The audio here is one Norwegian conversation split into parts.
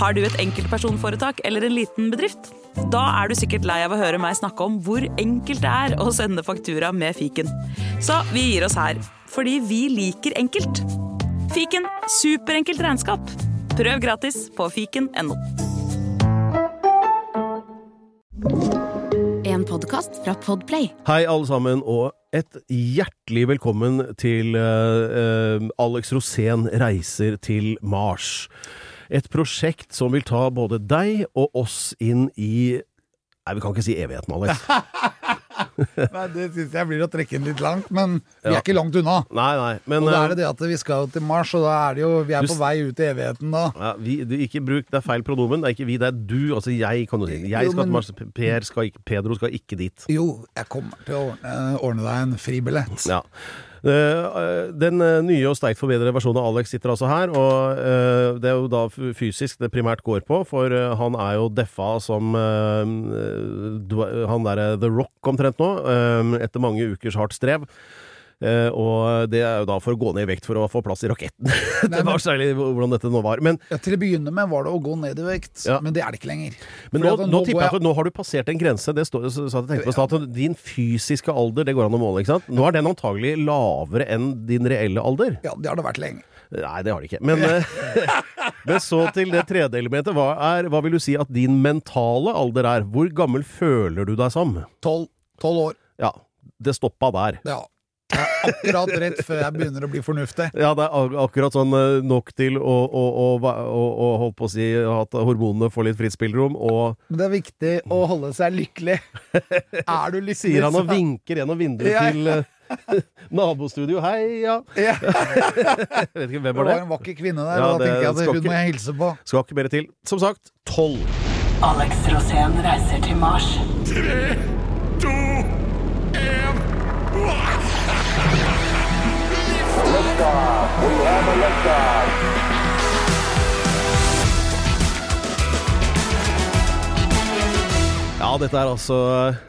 Har du et enkeltpersonforetak eller en liten bedrift? Da er du sikkert lei av å høre meg snakke om hvor enkelt det er å sende faktura med fiken. Så vi gir oss her, fordi vi liker enkelt. Fiken superenkelt regnskap. Prøv gratis på fiken.no. En podkast fra Podplay. Hei, alle sammen, og et hjertelig velkommen til uh, uh, Alex Rosén reiser til Mars. Et prosjekt som vil ta både deg og oss inn i Nei, vi kan ikke si evigheten, Alex. Nei, Det syns jeg blir å trekke den litt langt, men vi Ja. er ikke langt unna. Nei, nei, men Og da er eh, det det at vi skal til Mars, og da er det jo Vi er Du på vei ut i evigheten da. ja, vi, du, Ikke bruk Det er feil pronomen. Det er ikke vi, det er du. Altså jeg, kan du si. Jeg Jo, skal til Mars. Per skal ikke, Pedro skal ikke dit. Jo, jeg kommer til å ordne, ordne deg en fribillett. Ja. Eh, Den eh, nye og sterkt forbedrede versjonen av Alex sitter altså her, og eh, det er jo da fysisk det primært går på, for eh, han er jo deffa som eh, han derre The Rock omtrent nå, eh, etter mange ukers hardt strev. Eh, og det er jo da for å gå ned i vekt for å få plass i raketten. det men- var særlig hvordan dette nå var. Men, Ja, til å begynne med var det å gå ned i vekt, Ja. men det er det ikke lenger. men nå, nå, nå tipper jeg at nå har du passert en grense. Det står, så, så jeg på stad, din fysiske alder, det går an å måle, ikke sant? Nå er den antagelig lavere enn din reelle alder. Ja, det har det vært lenge. Nei, det har de ikke. Men, eh, men så til det tredje elementet. Hva, er, hva vil du si at din mentale alder er? Hvor gammel føler du deg som? Tolv tolv år. Ja, det stoppa der. Ja. Det er akkurat rett før jeg begynner å bli fornuftig. Ja, det er akkurat sånn eh, nok til å, å, å, å, å holdt på å si at hormonene får litt fritt spillerom, og Men det er viktig å holde seg lykkelig. Er du lykkelig, sier han og vinker gjennom vinduet Ja. til eh, nabostudio. Hei, ja. Ja. Jeg vet ikke hvem Det var var en vakker kvinne der, Ja, og da tenker jeg at hun ikke- må jeg hilse på. Skal ikke mer til. Som sagt, tolv. Alex Rosén reiser til Mars. Ja, dette er altså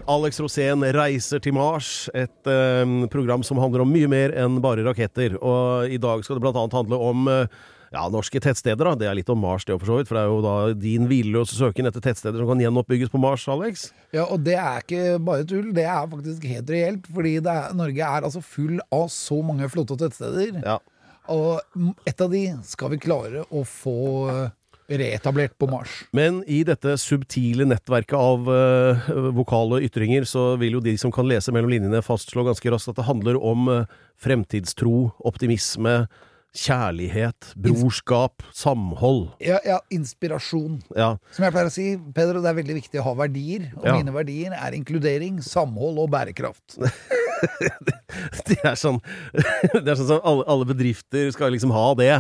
Alex Rosén reiser til Mars. Et eh, program som handler om mye mer enn bare raketter. Og i dag skal det annet handle om eh, ja, norske tettsteder. Da. Det er litt om Mars, det for så vidt. For det er jo da din hvileløse søken etter tettsteder som kan gjenoppbygges på Mars, Alex. Ja, og det er ikke bare tull, det er faktisk helt reelt. Fordi det er, Norge er altså full av så mange flotte tettsteder. Ja. Og et av de skal vi klare å få eh, reetablert på Mars. Men i dette subtile nettverket av uh, vokale ytringer, så vil jo de som kan lese mellom linjene, fastslå ganske raskt at det handler om uh, fremtidstro, optimisme, kjærlighet, brorskap, samhold. Ja, ja, inspirasjon. Ja. Som jeg pleier å si, Pedro, det er veldig viktig å ha verdier. Og Ja. mine verdier er inkludering, samhold og bærekraft. Det er sånn Det er sånn som alle, alle bedrifter skal liksom ha det.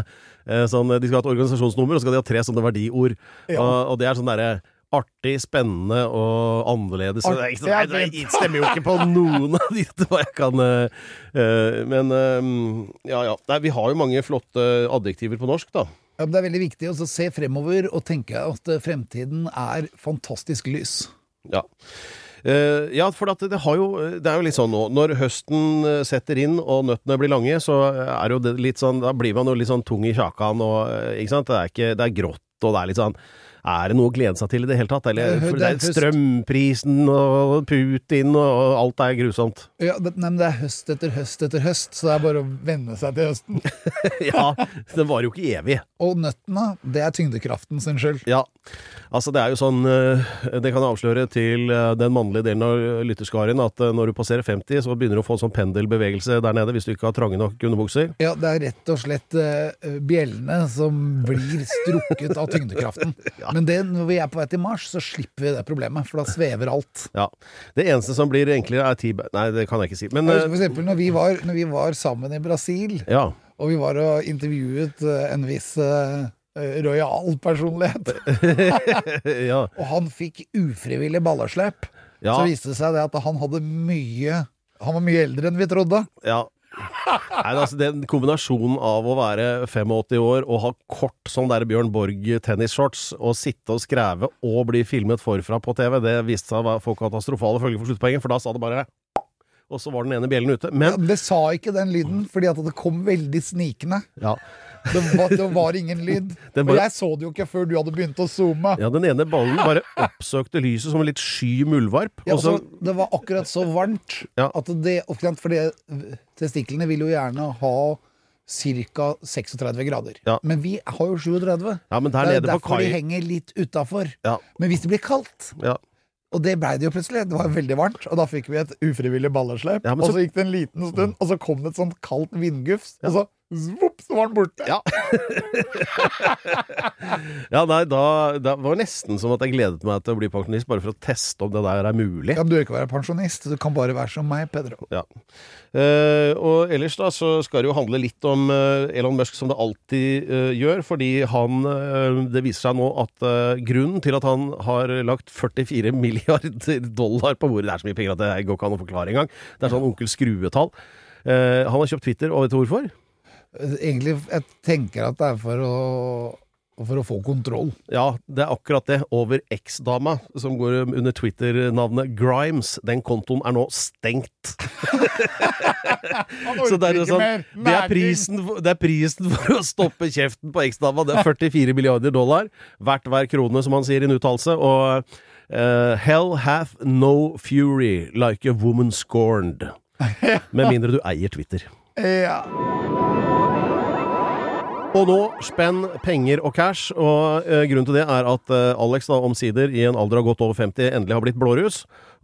Eh, Sånn, de skal ha et organisasjonsnummer, og så skal de ha tre sånne verdiord. Ja. Og, og det er sånn derre artig, spennende og annerledes. Art, det, er ikke, sånn- det stemmer jo ikke på noen av de hva jeg kan eh, eh, Men eh, ja ja. Nei, vi har jo mange flotte adjektiver på norsk, da. Ja, men det er veldig viktig å se fremover og tenke at fremtiden er fantastisk lys. Ja. Uh, ja, for at det, har jo, det er jo litt sånn nå Når høsten setter inn og nøttene blir lange, så er jo det litt sånn Da blir man jo litt sånn tung i kjakan og Ikke sant? Det er, ikke, det er grått, og det er litt sånn Er det noe å glede seg til i det hele tatt? Eller, er- for det er strømprisen og Putin og alt er grusomt. Ja, det, nei, men det er høst etter høst etter høst, så det er bare å venne seg til høsten. ja, det varer jo ikke evig. Og nøttene, det er tyngdekraften sin skyld. Ja, altså det er jo sånn eh, Det kan jeg avsløre til eh, den mannlige delen av lytterskaren at eh, når du passerer 50, så begynner du å få sånn pendelbevegelse der nede hvis du ikke har trange nok underbukser. Ja, det er rett og slett eh, bjellene som blir strukket av tyngdekraften. Men det, når vi er på vei til Mars, så slipper vi det problemet, for da svever alt. Ja. Det eneste som blir enklere, er ti Nei, det kan jeg ikke si. Men Jeg eh, for eksempel når vi, var, når vi var sammen i Brasil, ja. og vi var og intervjuet eh, en viss eh, royal personlighet, ja. og han fikk ufrivillig ballerslepp, Ja. så viste det seg det at han hadde mye Han var mye eldre enn vi trodde. ja. Nei, altså Den kombinasjonen av å være 85 år og ha kort sånn der Bjørn Borg tennisshorts og sitte og skreve og bli filmet forfra på TV, det viste seg å få katastrofale følger for sluttpoenget, for da sa det bare Og så var den ene bjellen ute. Men Det sa ikke den lyden, fordi at det kom veldig snikende. Ja. Det var, det var ingen lyd. Bare, Og jeg så det jo ikke før du hadde begynt å zoome. Ja, den ene ballen bare oppsøkte lyset som en litt sky muldvarp. Ja, altså, det var akkurat så varmt Ja. at det For testiklene vil jo gjerne ha ca. 36 grader. Ja. Men vi har jo 37. ja, det er på derfor de henger litt utafor. ja, Men hvis det blir kaldt ja. Og det blei det jo plutselig. Det var veldig varmt. Og da fikk vi et ufrivillig balleslep. Ja, men og så- så gikk det en liten stund, og så kom det et sånt kaldt vindgufs, og så svopp, så var den borte. Ja. ja, nei, da, da var det nesten som at jeg gledet meg til å bli pensjonist, bare for å teste om det der er mulig. Ja, du vil ikke være pensjonist, du kan bare være som meg, Pedro. Ja. Eh, og ellers da så skal det jo handle litt om eh, Elon Musk som det alltid eh, gjør, fordi han eh, Det viser seg nå at eh, grunnen til at han har lagt 44 milliarder dollar på bordet Det er så mye penger at det går ikke an å forklare engang. Det er sånn onkel Skrue-tall. Eh, han har kjøpt Twitter, og vet du hvorfor? Egentlig, jeg tenker at det er for å, for å få kontroll. Ja, det er akkurat det. Over X-dama, som går under Twitter-navnet Grimes. Den kontoen er nå stengt. Så det er, sånn, det, er prisen, for- det er prisen for å stoppe kjeften på X-dama. Det er 44 milliarder dollar. Verdt hver krone, som han sier i en uttalelse. Og uh, Hell hath no fury like a woman scorned. Med mindre du eier Twitter. Ja. Og nå spenn penger og cash, og eh, grunnen til det er at eh, Alex da omsider, i en alder av godt over 50, endelig har blitt blårus,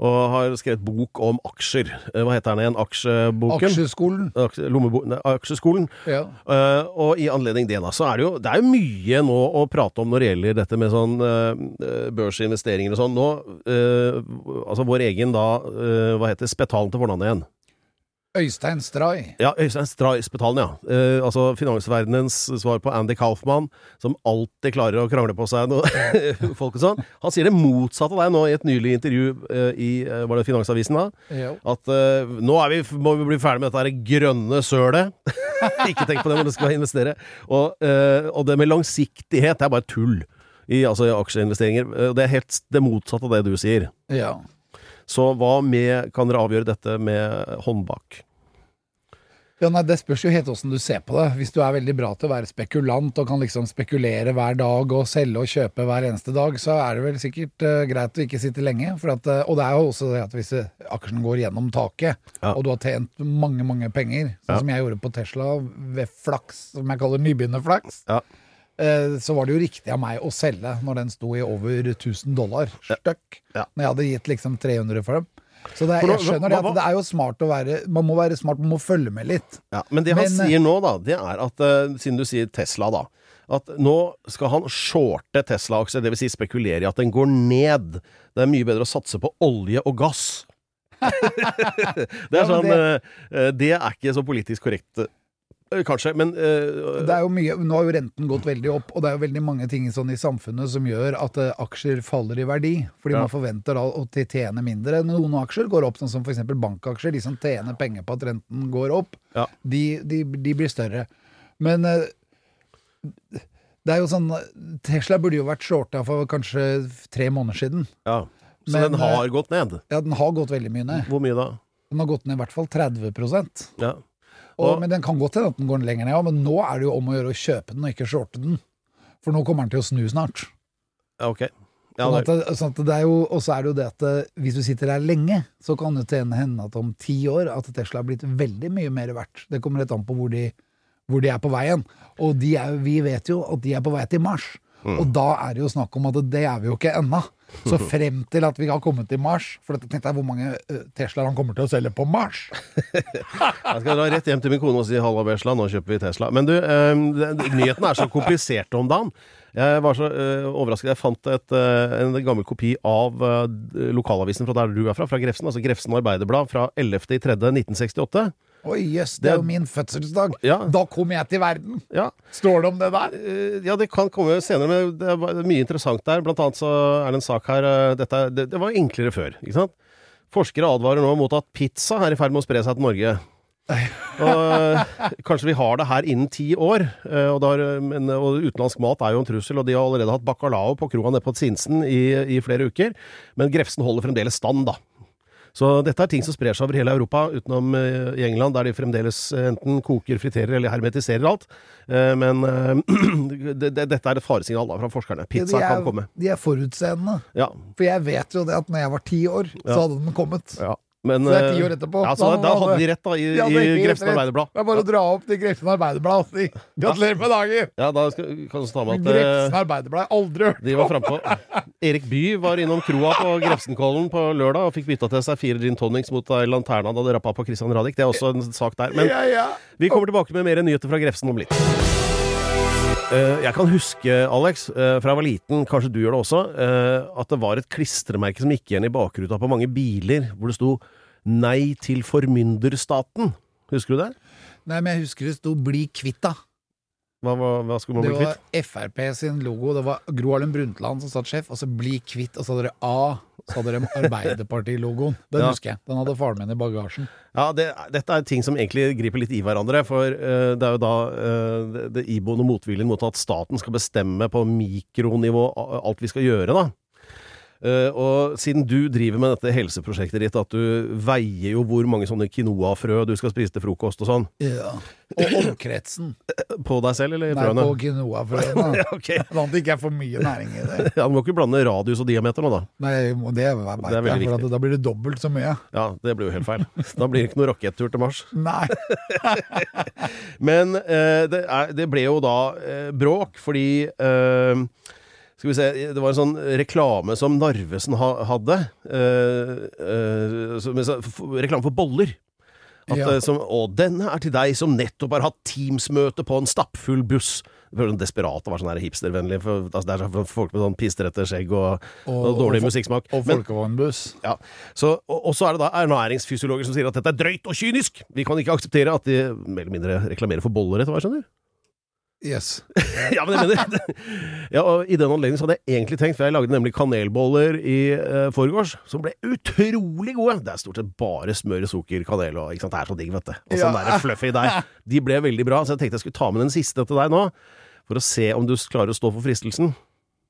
og har skrevet bok om aksjer. Eh, hva heter den igjen? Aksjeboken? Aksjeskolen. Aksje, lommebo- nei, aksjeskolen. Ja. Eh, og i anledning det, da, så er det jo Det er jo mye nå å prate om når det gjelder dette med sånn eh, børsinvesteringer og sånn. Nå eh, Altså vår egen da eh, Hva heter Spetalen til fornavnet igjen? Øystein Stray. Ja, Øystein Stray Spetalen, ja. Eh, altså finansverdenens svar på Andy Kaufman, som alltid klarer å krangle på seg noe folk og sånn. Han sier det motsatte av deg nå i et nylig intervju eh, i eh, Var det Finansavisen, da? Jo. At eh, nå vi, må vi bli ferdig med dette her grønne sølet. Ikke tenk på det når du skal investere. Og, eh, og det med langsiktighet, det er bare tull. I, altså, aksjeinvesteringer. Eh, Det er helt det motsatte av det du sier. ja. Så hva med Kan dere avgjøre dette med håndbak? Ja, nei, Det spørs jo helt åssen du ser på det. Hvis du er veldig bra til å være spekulant og kan liksom spekulere hver dag og selge og kjøpe hver eneste dag, så er det vel sikkert uh, greit å ikke sitte lenge. For at, uh, og det er jo også det at hvis eh, aksjen går gjennom taket, Ja. og du har tjent mange, mange penger, sånn Ja. som jeg gjorde på Tesla ved flaks, som jeg kaller nybegynnerflaks, Ja. uh, så var det jo riktig av meg å selge når den sto i over 1000 dollar støkk. Ja. Når jeg hadde gitt liksom 300 for dem. Så det, For jeg skjønner det at det er jo smart å være Man må være smart, man må følge med litt. Ja, men det han Men, eh, sier nå, da, det er at eh, Siden du sier Tesla, da. At nå skal han shorte Tesla-aksjer, dvs. Si spekulere i at den går ned. Det er mye bedre å satse på olje og gass. det er sånn eh, Det er ikke så politisk korrekt, kanskje, men eh, Det er jo mye, Nå har jo renten gått veldig opp, og det er jo veldig mange ting sånn i samfunnet som gjør at uh, aksjer faller i verdi. Fordi Ja. man forventer da å t- tjene mindre. Noen aksjer går opp, sånn som f.eks. bankaksjer. De som tjener penger på at renten går opp, Ja. de, de, de blir større. Men uh, det er jo sånn Tesla burde jo vært shorta for kanskje tre måneder siden. ja. Så Men, den har gått ned. Ja, den har gått veldig mye ned. Hvor mye da? Den har gått ned i hvert fall 30 Ja. Og, Og- men den kan godt hende at den går lenger ned, men nå er det jo om å gjøre å kjøpe den og ikke shorte den. For nå kommer den til å snu snart. ok. Ja, Sånn at, sånn at det er jo, og så er det jo det at eh, hvis du sitter der lenge, så kan det hende at om ti år at Tesla har blitt veldig mye mer verdt. Det kommer litt an på hvor de, hvor de er på veien. Og de er, vi vet jo at de er på vei til Mars. Mm. Og da er det jo snakk om at det er vi jo ikke ennå. Så frem til at vi har kommet til Mars For dette tenkte jeg hvor mange eh, Teslaer han kommer til å selge på Mars. Jeg skal dra rett hjem til min kone og si 'halla, Besla, nå kjøper vi Tesla'. Men du, eh, nyheten er så komplisert om dagen. Jeg var så eh, overrasket. Jeg fant et, eh, en gammel kopi av eh, lokalavisen fra der du er fra, fra Grefsen. Altså Grefsen Arbeiderblad fra 11.3.1968. Oi jøss, det Det- er jo min fødselsdag. Ja. Da kom jeg til verden! Ja, Står det om det der? eh, ja, det kan komme senere, men det er mye interessant der. Blant annet så er det en sak her eh, dette, det, det var enklere før, ikke sant? Forskere advarer nå mot at pizza er i ferd med å spre seg til Norge. Og eh, kanskje vi har det her innen ti år. Og, eh, men, og utenlandsk mat er jo en trussel, og de har allerede hatt bacalao på kroa nede på Sinsen i, i flere uker. Men Grefsen holder fremdeles stand, da. Så dette er ting som sprer seg over hele Europa, utenom eh, i England, der de fremdeles eh, enten koker, friterer eller hermetiserer alt. Eh, men det, det, dette er et faresignal da fra forskerne. Pizza ja, er, kan komme. De er forutseende. Ja, For jeg vet jo det at når jeg var ti år, så hadde den kommet. ja. Men, Så det er ti eh, år etterpå. Ja, så da, da hadde de rett, da, i, i Grefsen. Arbeiderblad. Det er bare å dra opp til Grefsen Arbeiderblad og si gratulerer med dagen! Ja, da skal, kan du ta med at Grefsen eh, Arbeiderblad har aldri hørt de var frampå. Erik Bye var innom kroa på Grefsenkollen på lørdag og fikk bytta til seg fire gin tonics mot lanterna da det rappa på Christian Radich. Det er også en sak der. Men ja, ja. vi kommer tilbake med mer nyheter fra Grefsen om litt. Eh, Jeg kan huske, Alex, eh, fra jeg var liten, kanskje du gjør det også, eh, at det var et klistremerke som gikk igjen i bakruta på mange biler, hvor det sto 'Nei til formynderstaten'. Husker du det? Nei, men jeg husker det sto 'Bli kvitta'. Hva, hva, hva skulle man Det bli var? Frp sin logo. Det var Gro Harlem Brundtland som satt sjef, og så 'Bli kvitt', og så hadde dere A. Så hadde dere Arbeiderparti-logoen. Den Ja. husker jeg. Den hadde faren min i bagasjen. Ja, det, Dette er ting som egentlig griper litt i hverandre. For uh, det er jo da uh, det, det iboende motviljen mot at staten skal bestemme på mikronivå alt vi skal gjøre, da. Eh, og siden du driver med dette helseprosjektet ditt, at du veier jo hvor mange sånne quinoafrø du skal spise til frokost og sånn, Ja. Og omkretsen. på deg selv eller i Nei, på quinoafrøene. Ja, okay. Sånn at det ikke er for mye næring i det. Ja, Du må ikke blande radius og diameter nå, da. Nei, det veldig jeg, for at da blir det dobbelt så mye. Ja, det blir jo helt feil. Da blir det ikke noe rakettur til Mars. Nei. Men eh, det, er, det ble jo da eh, bråk, fordi eh, Skal vi se Det var en sånn reklame som Narvesen ha, hadde. Eh, eh, som, reklame for boller. At, Ja. eh, som, og denne er til deg som nettopp har hatt Teams-møte på en stappfull buss. Var sånn desperat å være sånn hipstervennlig. For, altså, det er sånn folk med sånn pistrete skjegg og, og, Og- dårlig og- musikksmak. Og folkevognbuss. ja, så, og, og så er det da ernæringsfysiologer som sier at dette er drøyt og kynisk. Vi kan ikke akseptere at de mer eller mindre reklamerer for boller etter hva jeg skjønner. Yes. ja, men jeg mener Ja, og I den anledning hadde jeg egentlig tenkt, for jeg lagde nemlig kanelboller i eh, forgårs, som ble utrolig gode. Det er stort sett bare smør, sukker, kanel og ikke sant? Det er så digg, vet du. Og sånn Ja. der fluffy deig. De ble veldig bra, så jeg tenkte jeg skulle ta med den siste til deg nå. For å se om du klarer å stå for fristelsen.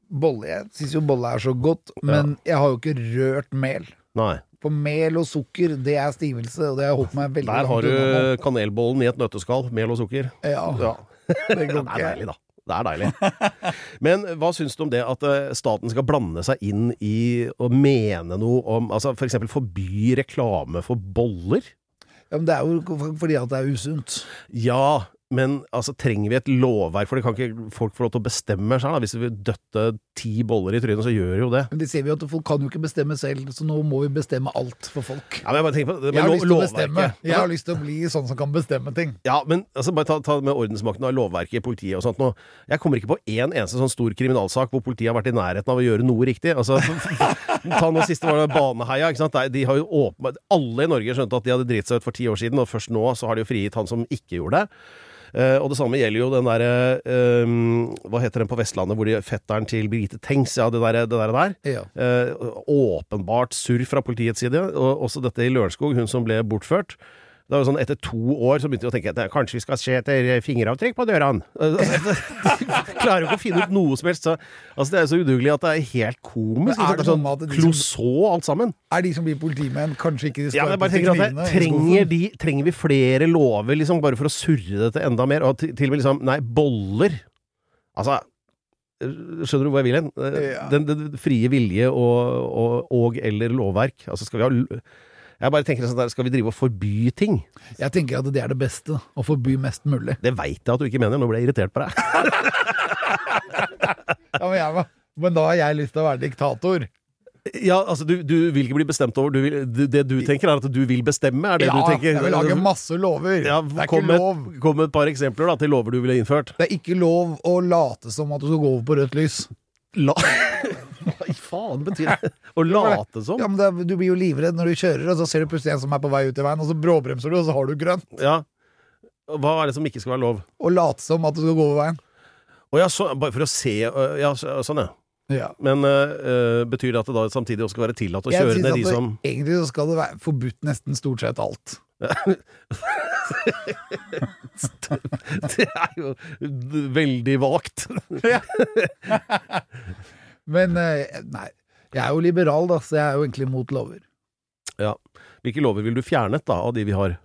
Bolle. Jeg syns jo bolle er så godt, men jeg har jo ikke rørt mel. Nei. For mel og sukker, det er stivelse, og det har jeg holdt meg veldig Der har du kanelbollen i et nøtteskall. Mel og sukker. Ja, Ja. det går Det er ikke. deilig, da. Det er deilig. Men hva syns du om det at eh, staten skal blande seg inn i å mene noe om Altså f.eks. For forby reklame for boller? Ja, men det er jo fordi at det er usunt. Ja, men altså, trenger vi et lovverk? For det kan ikke folk få lov til å bestemme seg? da Hvis vi vil døtte ti boller i trynet, så gjør vi jo det. Men det ser vi jo at folk kan jo ikke bestemme selv, så nå må vi bestemme alt for folk. Ja, men jeg på Jeg har lyst til å bestemme. Jeg har lyst til å bli sånn som kan bestemme ting. Ja, men altså, bare ta, ta med ordensmakten av lovverket i politiet og sånt nå. Jeg kommer ikke på én eneste sånn stor kriminalsak hvor politiet har vært i nærheten av å gjøre noe riktig. Altså, ta nå siste var det Baneheia. ikke sant? De har jo åpen... Alle i Norge skjønte at de hadde driti seg ut for ti år siden, og først nå så har de jo frigitt han som ikke gjorde det. Eh, og det samme gjelder jo den derre uh, Hva heter den på Vestlandet hvor de fetteren til Birgitte Tengs, ja, det derre det der. der. Ja. Uh, åpenbart surr fra politiets side. Og også dette i Lørenskog, hun som ble bortført. Det var sånn Etter to år så begynte vi å tenke at kanskje vi skal se etter fingeravtrykk på dørene. Klarer jo ikke å finne ut noe som helst. Så, altså Det er så udugelig at det er helt komisk. Er det sånn at de som- alt sammen. Er de som blir politimenn, kanskje ikke de Ja, jeg bare tenker at det, trenger, de, trenger vi flere lover liksom bare for å surre dette enda mer? Og til, til og med liksom Nei, boller. Altså Skjønner du hvor jeg vil hen? Den, Den, den frie vilje og, og, og eller lovverk. Altså skal vi ha Jeg bare tenker sånn der, Skal vi drive og forby ting? Jeg tenker at det er det beste, å forby mest mulig. Det veit jeg at du ikke mener. Nå ble jeg irritert på deg. Ja, men, jeg, men da har jeg lyst til å være diktator. Ja, altså du, du vil ikke bli bestemt over du vil, Det du tenker, er at du vil bestemme? Er det ja, du tenker? jeg vil lage masse lover. ja, det er ikke med, lov. kom med et par eksempler da, til lover du ville innført. Det er ikke lov å late som at du skal gå over på rødt lys. La... Hva i faen betyr det? Å late som? Ja, men det, Du blir jo livredd når du kjører, og så ser du plutselig en som er på vei ut i veien, og så bråbremser du, og så har du grønt. Ja. Hva er det som ikke skal være lov? Å late som at du skal gå over veien. Å ja, så, bare for å se Ja, så- sånn, ja. Ja. Men øh, betyr det at det da samtidig også skal være tillatt å Jeg kjøre ned de det, som Egentlig så skal det være forbudt nesten stort sett alt. Det er jo veldig vagt. Men eh, nei, jeg er jo liberal, da, så jeg er jo egentlig mot lover. Ja. Hvilke lover vil du fjernet da, av de vi har?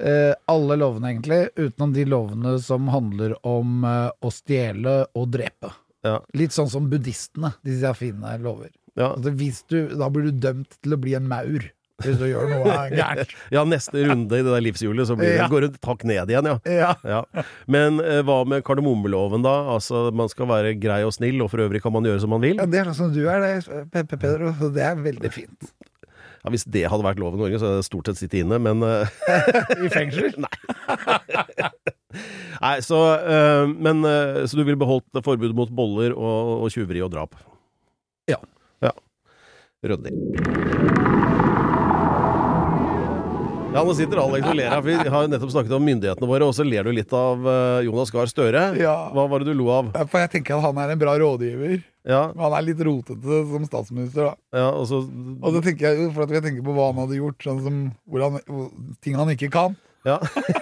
Eh, alle lovene, egentlig, utenom de lovene som handler om eh, å stjele og drepe. Ja. Litt sånn som buddhistene, de sier fine lover. Ja, Altså, hvis du, da blir du dømt til å bli en maur hvis du gjør noe gærent. ja neste runde i det der livshjulet, så blir det, Ja. går det takk ned igjen, ja. Ja. ja. Men eh, hva med kardemommeloven, da? Altså, man skal være grei og snill, og for øvrig kan man gjøre som man vil. ja, det er sånn som du er, det, Pepe Pedro. så Det er veldig fint. Ja, hvis det hadde vært lov i Norge, så hadde jeg stort sett sittet inne, men eh, I fengsel? Nei, Nei, så øh, Men øh, Så du ville beholdt forbudet mot boller og, og tjuveri og drap? Ja. Ja. Ryddig. Ja, nå sitter Alex og ler her, for vi har jo nettopp snakket om myndighetene våre, og så ler du litt av eh, Jonas Gahr Støre. Ja. Hva var det du lo av? Ja, For jeg tenker at han er en bra rådgiver. Ja, Han er litt rotete som statsminister, da. ja og så Og så tenker jeg for at jeg tenker på hva han hadde gjort, sånn som hvordan, ting han ikke kan. Ja.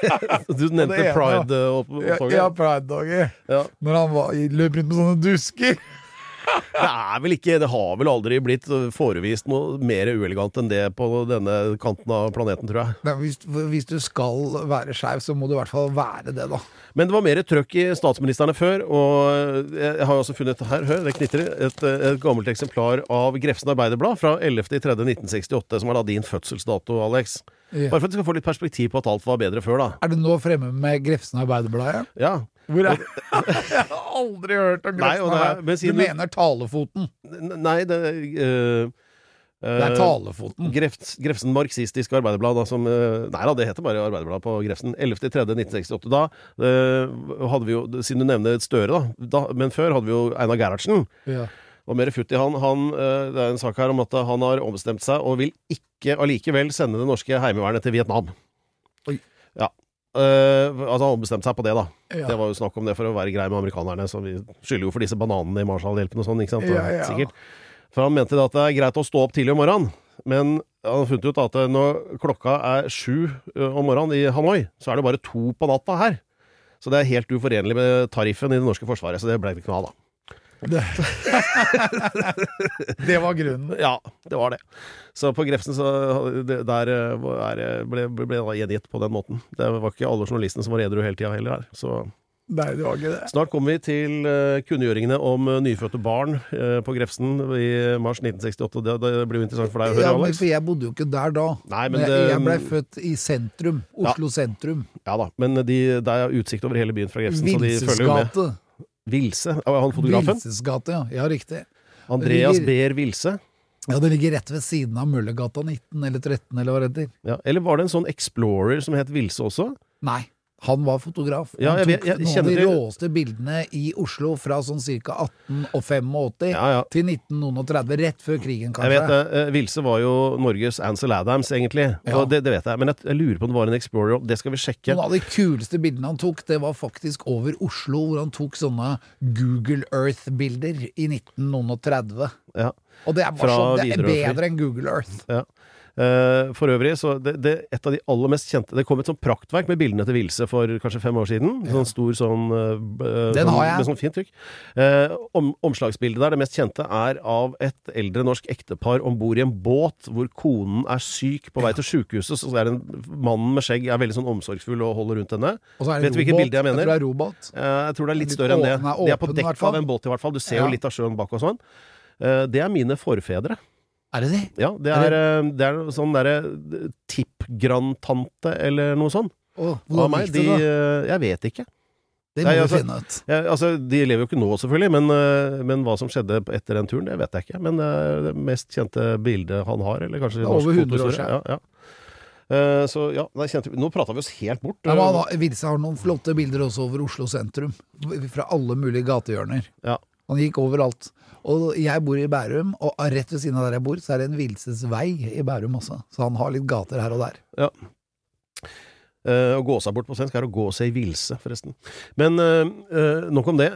Du nevnte pride-opptoget. ja pride-dagen. Ja. Når han var, løp rundt med sånne dusker. Det er vel ikke Det har vel aldri blitt forevist noe mer uelegant enn det på denne kanten av planeten, tror jeg. Nei, hvis, hvis du skal være skeiv, så må du i hvert fall være det, da. Men det var mer trøkk i statsministrene før, og jeg har også funnet her, hør, det knitrer, et, et gammelt eksemplar av Grefsen Arbeiderblad fra 11.3.1968, som er da din fødselsdato, Alex. Ja. Bare for at du skal få litt perspektiv på at alt var bedre før, da. Er du nå fremme med Grefsen Arbeiderblad? Ja? Ja. Hvor er Jeg har aldri hørt om men Du mener talefoten? Nei, det uh, Det er talefoten. Grefs, Grefsen Marxistisk Arbeiderblad, da, som øh, Nei da, det heter bare Arbeiderbladet på Grefsen. 11.3.1968. Da uh, hadde vi jo, siden du nevner Støre, da, da Men før hadde vi jo Einar Gerhardsen. Ja. Og mer futt i han. han uh, det er en sak her om at han har ombestemt seg og vil ikke allikevel sende det norske heimevernet til Vietnam. Oi. Eh, altså han ombestemte seg på det, da. Ja. Det var jo snakk om det for å være grei med amerikanerne, så vi skylder jo for disse bananene i Marshall-hjelpen og sånn, ikke sant? Ja, ja. Sikkert. For han mente at det er greit å stå opp tidlig om morgenen, men han har funnet ut at når klokka er sju om morgenen i Hanoi, så er det bare to på natta her. Så det er helt uforenlig med tariffen i det norske forsvaret, så det ble det ikke noe av, da. Det var grunnen. Ja, det var det. Så på Grefsen så det, der eh, ble, ble det gjengitt på den måten. Det var ikke alle journalistene som var edru hele tida heller her. Så Nei, det var ikke det. snart kommer vi til eh, kunngjøringene om eh, nyfødte barn på Grefsen i mars 1968. Det, det blir jo interessant for deg å høre, Ja, men Alex. for jeg bodde jo ikke der da. Nei, men jeg, det- jeg blei født i sentrum. Oslo sentrum. Ja da, men de, det er utsikt over hele byen fra Grefsen, så de følger jo med. Vilse, han fotografen? Vilsesgate, ja. Ja, riktig. Andreas Behr Vilse. Ja, Det ligger rett ved siden av Møllergata 19 eller 13, eller hva det heter. Ja. Eller var det en sånn Explorer som het Vilse også? Nei. Han var fotograf. Ja, han jeg tok noen av de råeste bildene i Oslo fra sånn ca. 1885 Ja, ja. til 1930, rett før krigen, kanskje. Jeg vet det. eh, Vilse var jo Norges Ansel Adams, egentlig. Det, det vet jeg. Men jeg, jeg lurer på om det var en Explorer. Det skal vi sjekke. Noen av de kuleste bildene han tok, det var faktisk over Oslo, hvor han tok sånne Google Earth-bilder i 1930. Ja. Og det er bare sånn, det er bedre enn Google Earth. Ja. Eh, for øvrig, så det, det, et av de aller mest kjente Det kom et sånt praktverk med bildene til Vilse for kanskje fem år siden. Sånn stor sånn uh, Den sånn, har jeg. Med sånn fint trykk. Uh, om, omslagsbildet der, det mest kjente, er av et eldre norsk ektepar om bord i en båt hvor konen er syk på vei til sjukehuset. Så er det en mannen med skjegg er veldig sånn omsorgsfull og holder rundt henne. Vet du hvilket bilde jeg mener? tror det er robåt. Jeg tror det er litt Litt større enn det. åpen- De er på dekk av en båt i hvert fall. Du ser jo litt av sjøen bak og sånn. Det er mine forfedre. Er det det? Ja, det Er er, det? det er sånn derre tippgrandtante eller noe sånt. Oh, hvor hvordan meg. gikk det, da? eh, jeg vet ikke. Det Nei, må altså- vi finne ut. Jeg, altså, de lever jo ikke nå, selvfølgelig, men, eh, men hva som skjedde etter den turen, det vet jeg ikke. Men det er det mest kjente bildet han har, eller kanskje norsk over 100 år siden. Ja, ja. Eh, så ja, nei, kjente, nå prata vi oss helt bort. Ja, men Vilse har noen flotte bilder også over Oslo sentrum. Fra alle mulige gatehjørner. Ja. Han gikk overalt. Og jeg bor i Bærum, og rett ved siden av der jeg bor, så er det en villsesvei i Bærum også. Så han har litt gater her og der. Ja. Uh, å gå seg bort på svensk er å gå seg i vilse, forresten. Men uh, uh, nok om det.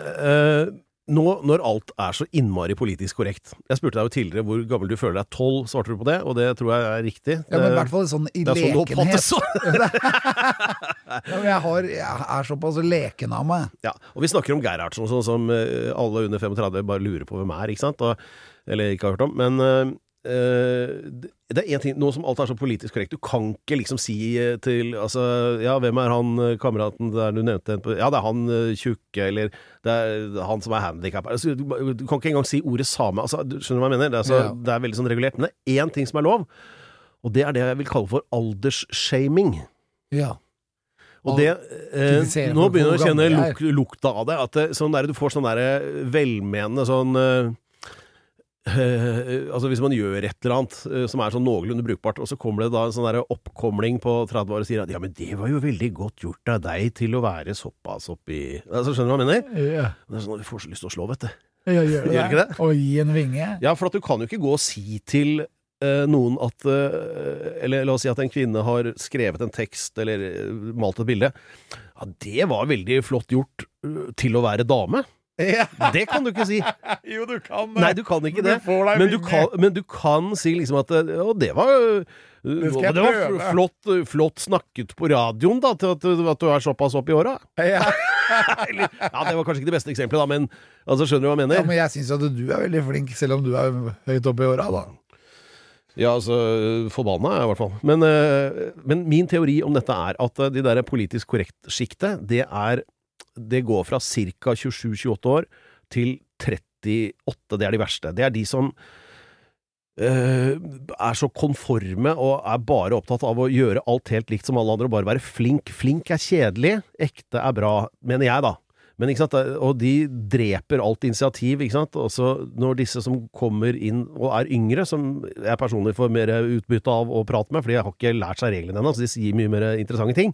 Nå når alt er så innmari politisk korrekt Jeg spurte deg jo tidligere hvor gammel du føler deg. Tolv, svarte du på det, og det tror jeg er riktig. Ja, men i hvert fall sånn i det er sånn det lekenhet. oppfattes. Ja, men jeg, har, jeg er såpass leken av meg. Ja, og vi snakker om Gerhardsen sånn som eh, alle under 35 bare lurer på hvem er, ikke sant? Og, eller ikke har hørt om. Men, eh, det er én ting Nå som alt er så politisk korrekt, du kan ikke liksom si eh, til Altså, ja, hvem er han eh, kameraten der du nevnte? Ja, det er han eh, tjukke, eller det er han som er handikappa. Altså, du, du kan ikke engang si ordet same. Altså, du skjønner hva jeg mener? Det er, så, Ja. det er veldig sånn regulert. Men det er én ting som er lov, og det er det jeg vil kalle for aldersshaming. Ja. Og det eh, Nå begynner jeg å kjenne luk, lukta av det. At det, sånn der, du får sånn derre velmenende sånn altså Hvis man gjør et eller annet eh, som er sånn noenlunde brukbart, og så kommer det da en sånn der oppkomling på 30 år og sier at ja, men det var jo veldig godt gjort av deg til å være såpass oppi altså, Skjønner du hva jeg mener? Ja, Det er sånn at Vi får så lyst til å slå, vet du. ja gjør Gjør ikke det? Og gi en vinge. Ja, for at du kan jo ikke gå og si til uh, noen at eh, Eller la oss si at en kvinne har skrevet en tekst eller malt et bilde. Ja, det var veldig flott gjort til å være dame. Ja. Det kan du ikke si. Jo, du kan det. Nei, du kan ikke det. Du Men du kan, men du kan si liksom at eh, Å, det var det, skal det var flott, flott snakket på radioen, da, til at, du- at du er såpass opp i åra. Ja. Ja, det var kanskje ikke det beste eksempelet, da, men altså, skjønner du hva jeg mener? ja, men jeg syns at du er veldig flink, selv om du er høyt oppe i åra, da. Ja, altså Forbanna er jeg i hvert fall. Men, eh, men min teori om dette er at eh, de der politisk korrekt-sjiktet, det er Det går fra ca. 27-28 år til 38. Det er de verste. Det er de som øh, er så konforme og er bare opptatt av å gjøre alt helt likt som alle andre og bare være flink. Flink er kjedelig, ekte er bra, mener jeg, da. Men, sant, og de dreper alt initiativ, ikke sant. Også når disse som kommer inn og er yngre, som jeg personlig får mer utbytte av å prate med, fordi jeg har ikke lært seg reglene ennå, så de sier mye mer interessante ting.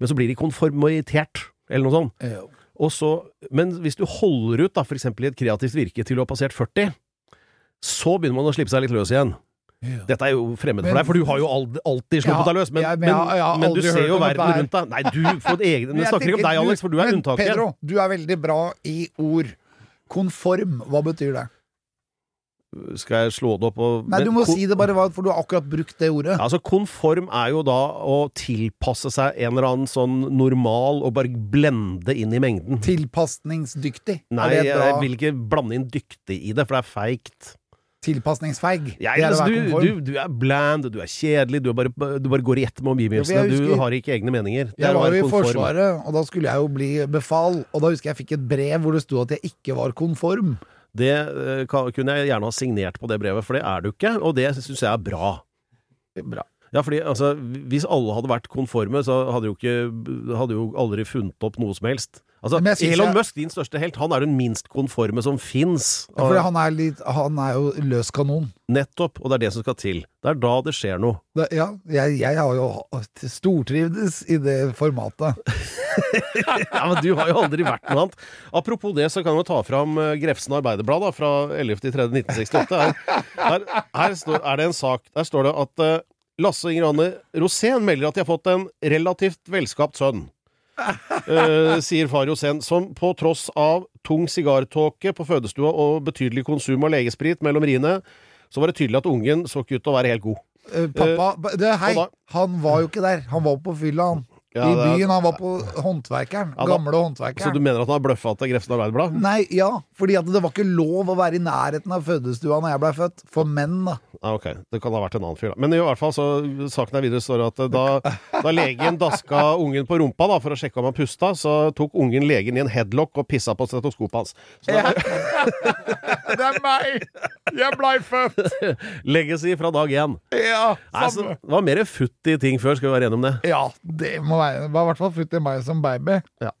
Men så blir de konformitert, eller noe sånt. Og så, men hvis du holder ut, da, for eksempel i et kreativt virke til du har passert 40, så begynner man å slippe seg litt løs igjen. Dette er jo fremmed for deg, for du har jo alltid sluppet Ja, deg løs. Men, ja, men jeg jeg men, du ser jo verden rundt deg. Nei, du får egne Men jeg snakker ikke om deg, Alex, for du er unntaket. Pedro, du er veldig bra i ord. Konform, hva betyr det? Skal jeg slå det opp og Nei, du må si det bare, for du har akkurat brukt det ordet. Altså, konform er jo da å tilpasse seg en eller annen sånn normal og bare blende inn i mengden. Tilpasningsdyktig. Nei, jeg vil ikke blande inn dyktig i det, for det er feigt. tilpasningsfeig? Altså, du, du, du er bland, du er kjedelig, du, er bare, du bare går i ett med omgivelsene. Du har ikke egne meninger. Det Jeg var jo i. Forsvaret, og da skulle jeg jo bli befal. Og da husker jeg jeg fikk et brev hvor det sto at jeg ikke var konform. Det eh, kunne jeg gjerne ha signert på det brevet, for det er du ikke, og det syns jeg er bra. Bra. Ja, fordi altså, hvis alle hadde vært konforme, så hadde jo ikke Hadde jo aldri funnet opp noe som helst. Altså, Elon jeg- Musk, din største helt, han er den minst konforme som fins. Ja, for han er, litt, han er jo løs kanon. Nettopp, og det er det som skal til. Det er da det skjer noe. Da, ja, jeg, jeg har jo stortrivdes i det formatet. Ja, men du har jo aldri vært noe annet. Apropos det, så kan vi ta fram eh, Grefsen Arbeiderblad da, fra 11.3.1968. Her, her, her står, er det en sak Der står det at uh, Lasse Inger Anne Rosén melder at de har fått en relativt velskapt sønn. Eh, sier far Sen, som på tross av tung sigartåke på fødestua og betydelig konsum av legesprit mellom riene, så var det tydelig at ungen så ikke ut til å være helt god. Uh, pappa, ba- det, hei, da- han var jo ikke der. Han var på fylla, han. Ja, I byen. Han var på Håndverkeren. Ja, da- gamle Så du mener at han har bløffa til Grefsen Arbeiderblad? Nei, ja, fordi det var ikke lov å være i nærheten av fødestua når jeg blei født. For menn, da. Ja, ok. Det kan ha vært en annen fyr, da. Men i hvert fall så saken er videre står at eh, da, da legen daska ungen på rumpa da, for å sjekke om han pusta, så tok ungen legen i en headlock og pissa på stetoskopet hans. Så da, Det er meg! Jeg blei født! legacy fra dag én. Ja, Nei, det var mer futt i ting før, skal vi være enige om det. Ja, det må være Det var i hvert fall futt i meg som baby. Ja.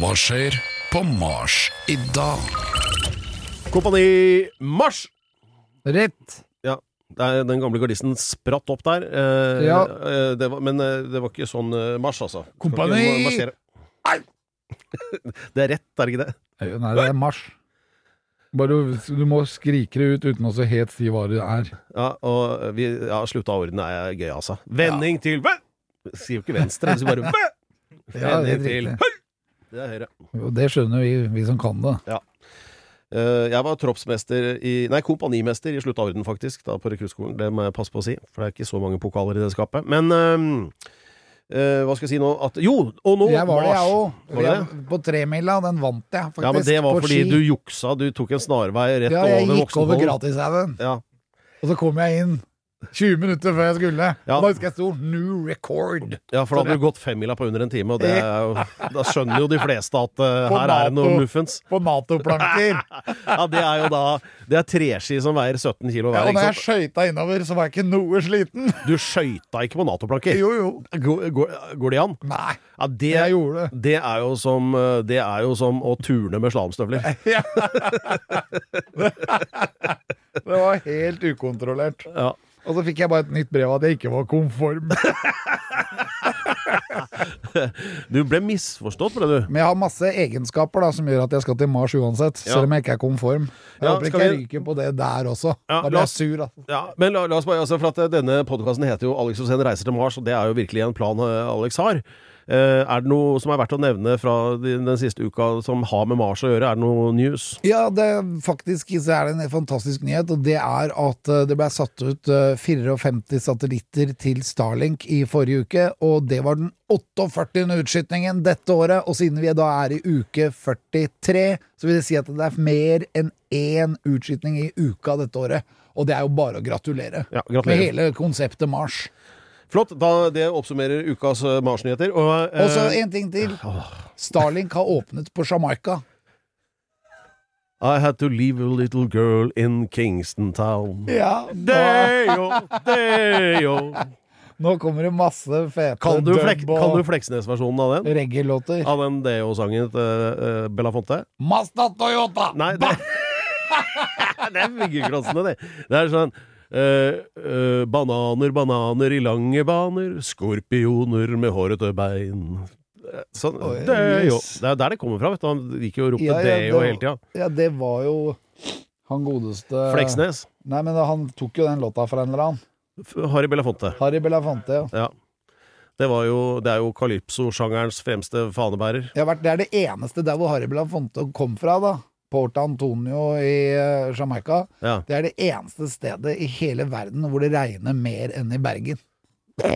Hva skjer på Mars i dag? Kompani Mars! Rett. Ja. Den gamle gardisten spratt opp der. Eh, Ja. eh, det var, men eh, det var ikke sånn eh, marsj, altså. Kompani! marsjere. det er rett, er det ikke det? Nei, det er marsj. Bare du, du må skrike det ut uten å så helt si hva det er. Ja, og vi, ja, slutta ordene er gøy, altså. Vending til Væ! Sier jo ikke venstre, sier bare! Ja, er Vending til. Høy! Det er høyre. Jo, det skjønner vi, vi som kan det. Ja. jeg var troppsmester i Nei, kompanimester i slutta orden, faktisk, da på rekruttskolen. Det må jeg passe på å si, for det er ikke så mange pokaler i det skapet. Men eh, Hva skal jeg si nå? At, jo, og nå Jeg var det, jeg òg. På tremila, den vant jeg faktisk. Ja, men det var fordi ski. du juksa. Du tok en snarvei rett Ja, jeg gikk over Voksenvollen. gratishaugen. Ja. Og så kom jeg inn 20 minutter før jeg skulle. Ja. Da husker jeg sto 'new record'. ja, for da hadde du gått femmila på under en time, og det jo, da skjønner jo de fleste at uh, her her er det noe muffens. På Nato-planker. Ja, det er jo da Det er treski som veier 17 kilo Ja, og da jeg skøyta innover, så var jeg ikke noe sliten. Du skøyta ikke på Nato-planker. Jo, jo. Går, går, går det an? Nei, Ja, det, jeg gjorde det. det er jo som eh, Det er jo som å turne med slalåmstøvler. Ja. det var helt ukontrollert. Ja. Og så fikk jeg bare et nytt brev at jeg ikke var konform. Du ble misforstått, ble du. Men jeg har masse egenskaper da som gjør at jeg skal til Mars uansett, Ja. selv om jeg ikke er konform. Jeg Ja, håper ikke jeg vi- ryker på det der også. Ja, da blir jeg sur, altså. Ja, men la, la oss bare, altså, for at eh, Denne podkasten heter jo 'Alex Osen reiser til Mars', og det er jo virkelig en plan eh, Alex har. Eh, er det noe som er verdt å nevne fra de- den siste uka som har med Mars å gjøre? Er det noe news? Ja, det, faktisk så er det en fantastisk nyhet, og det er at eh, det ble satt ut eh, 54 satellitter til Starlink i forrige uke, og det var den 48. utskytningen dette året, og siden vi da er i uke 43, så vil det si at det er mer enn én utskytning i uka dette året. Og det er jo bare å gratulere. Ja, Med hele konseptet Mars. Flott. da Det oppsummerer ukas eh, Mars-nyheter. Og, eh, så en ting til. Starlink har åpnet på Jamaica. I had to leave a little girl in Kingston Town. Ja, Deyo, deyo. Nå kommer det masse fete Kan du, flek, dub kan du og Fleksnes-versjonen av den? reggae-låter. Av den Deo-sangen til eh, Bella Fonte? Mazda Toyota! Nei, det, det er byggeklossene, det. Det er sånn eh, eh, Bananer, bananer i lange baner, skorpioner med hårete bein. Sånn, oh, yes. det, jo, det er der det kommer fra. Vet du. Han gikk jo og ropte Ja, ja, det jo hele tida. Ja, det var jo han godeste Fleksnes. Nei, men han tok jo den låta fra en eller annen. Harry Belafonte. Harry Belafonte, ja. Ja. Det, var jo, det er jo calypso-sjangerens fremste fanebærer. Det, det er det eneste der hvor Harry Belafonte kom fra, da. Port Antonio i eh, Jamaica. Ja. Det er det eneste stedet i hele verden hvor det regner mer enn i Bergen.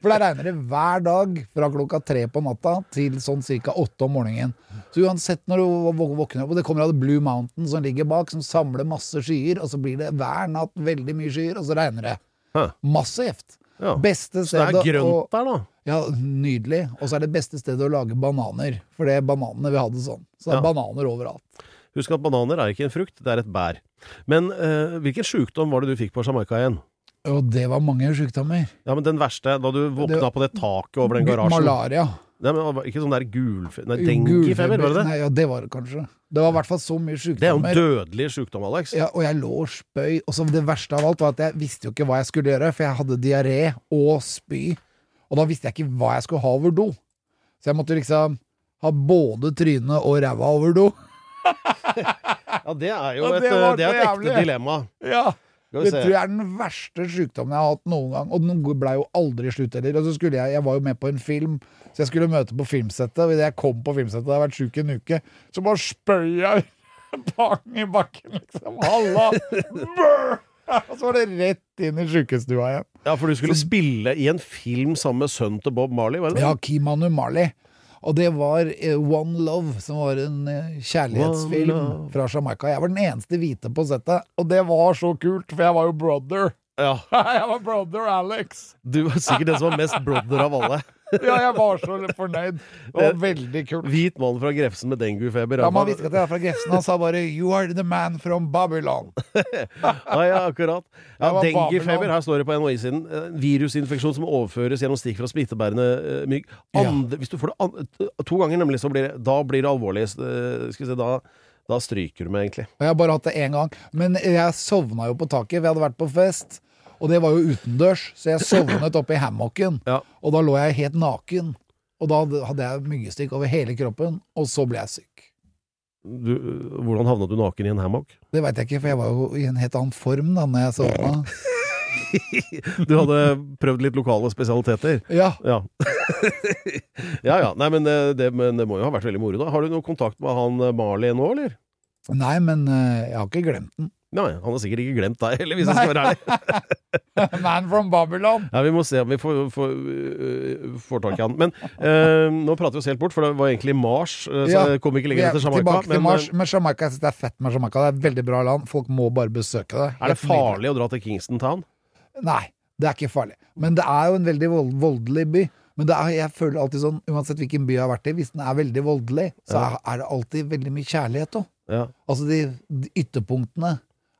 For der regner det hver dag fra klokka tre på natta til sånn cirka åtte om morgenen. Så uansett når du våkner opp, og det kommer av det Blue Mountain som ligger bak, som samler masse skyer, og så blir det hver natt veldig mye skyer, og så regner det. Hæ. Massivt. Ja. Beste Så det er grønt å der, da. ja, nydelig. Og så er det beste stedet å lage bananer. For det er bananene vi hadde sånn. Så det er Ja. bananer overalt. Husk at bananer er ikke en frukt, det er et bær. Men eh, hvilken sjukdom var det du fikk på Jamaica igjen? Og det var mange sykdommer. Ja, men Den verste, da du våkna Det- på det taket over den garasjen. Malaria. Nei, men Ikke sånn der gulfe... Nei, denguefeber, var det det? Nei, ja, det var det kanskje. Det var i hvert fall så mye sykdommer. Det er jo en dødelig sykdom, Alex. Ja, og jeg lå og spøy. Og så det verste av alt var at jeg visste jo ikke hva jeg skulle gjøre, for jeg hadde diaré og spy. Og da visste jeg ikke hva jeg skulle ha over do. Så jeg måtte liksom ha både trynet og ræva over do. Ja, det er jo et, det det er et ekte dilemma. Ja. Det tror jeg er den verste sykdommen jeg har hatt noen gang. Og den blei jo aldri slutt heller. Og så skulle jeg, jeg var jo med på en film, så jeg skulle møte på filmsettet. Og idet jeg kom på filmsettet, jeg har vært sjuk i en uke, så bare spøy jeg bang i bakken, liksom. Halla! Brr! Og så var det rett inn i sjukestua igjen. Ja, for du skulle spille i en film sammen med sønnen til Bob Marley, var det det? Ja, Kimanu Marley. Og det var eh, One Love, som var en eh, kjærlighetsfilm fra Jamaica. Jeg var den eneste hvite på settet, og det var så kult, for jeg var jo brother. Ja. Jeg var brother Alex. Du var sikkert den som var mest brother av alle. Ja, jeg var så fornøyd. Det var veldig kult. Hvit mann fra Grefsen med denguefeber. Ja, Man hviska at jeg er fra Grefsen. Han sa bare 'You are the man from Babylon'. Ja, ja, akkurat. Ja, Denguefeber, her står det på NHI-siden. Eh, Virusinfeksjon som overføres gjennom stikk fra smittebærende eh, mygg. Andre, Hvis du får det an to ganger, nemlig, så blir det, da blir det alvorlig. Eh, Skal vi se, da, da stryker du meg, egentlig. Jeg har bare hatt det én gang. Men jeg sovna jo på taket. Vi hadde vært på fest, og det var jo utendørs, så jeg sovnet oppe i hammocken. Ja. Og da lå jeg helt naken. Og da hadde jeg myggstikk over hele kroppen, og så ble jeg syk. Du, hvordan havna du naken i en hammock? Det veit jeg ikke, for jeg var jo i en helt annen form da når jeg sovna. Du hadde prøvd litt lokale spesialiteter? Ja. Ja. ja ja. Nei, men det, det, men det må jo ha vært veldig moro, da. Har du noe kontakt med han eh, Marley nå, eller? Nei, men eh, jeg har ikke glemt den. Nei, han har sikkert ikke glemt deg heller, hvis jeg skal være ærlig. Man from Babylon. Ja, Vi må se om vi får, får, øh, får tak i han. Men øh, nå prater vi oss helt bort, for det var egentlig Mars. øh, så Ja, kom ikke lenger er til Jamaica. tilbake til Men Mars. Men Jamaica, jeg synes det er fett med Jamaica. Det er et veldig bra land. Folk må bare besøke det. er det farlig å dra til Kingston Town? Nei, det er ikke farlig. Men det er jo en veldig vold, voldelig by. Men det er, jeg føler alltid sånn, uansett hvilken by jeg har vært i, hvis den er veldig voldelig, så er, er det alltid veldig mye kjærlighet òg. Ja. Altså de, de ytterpunktene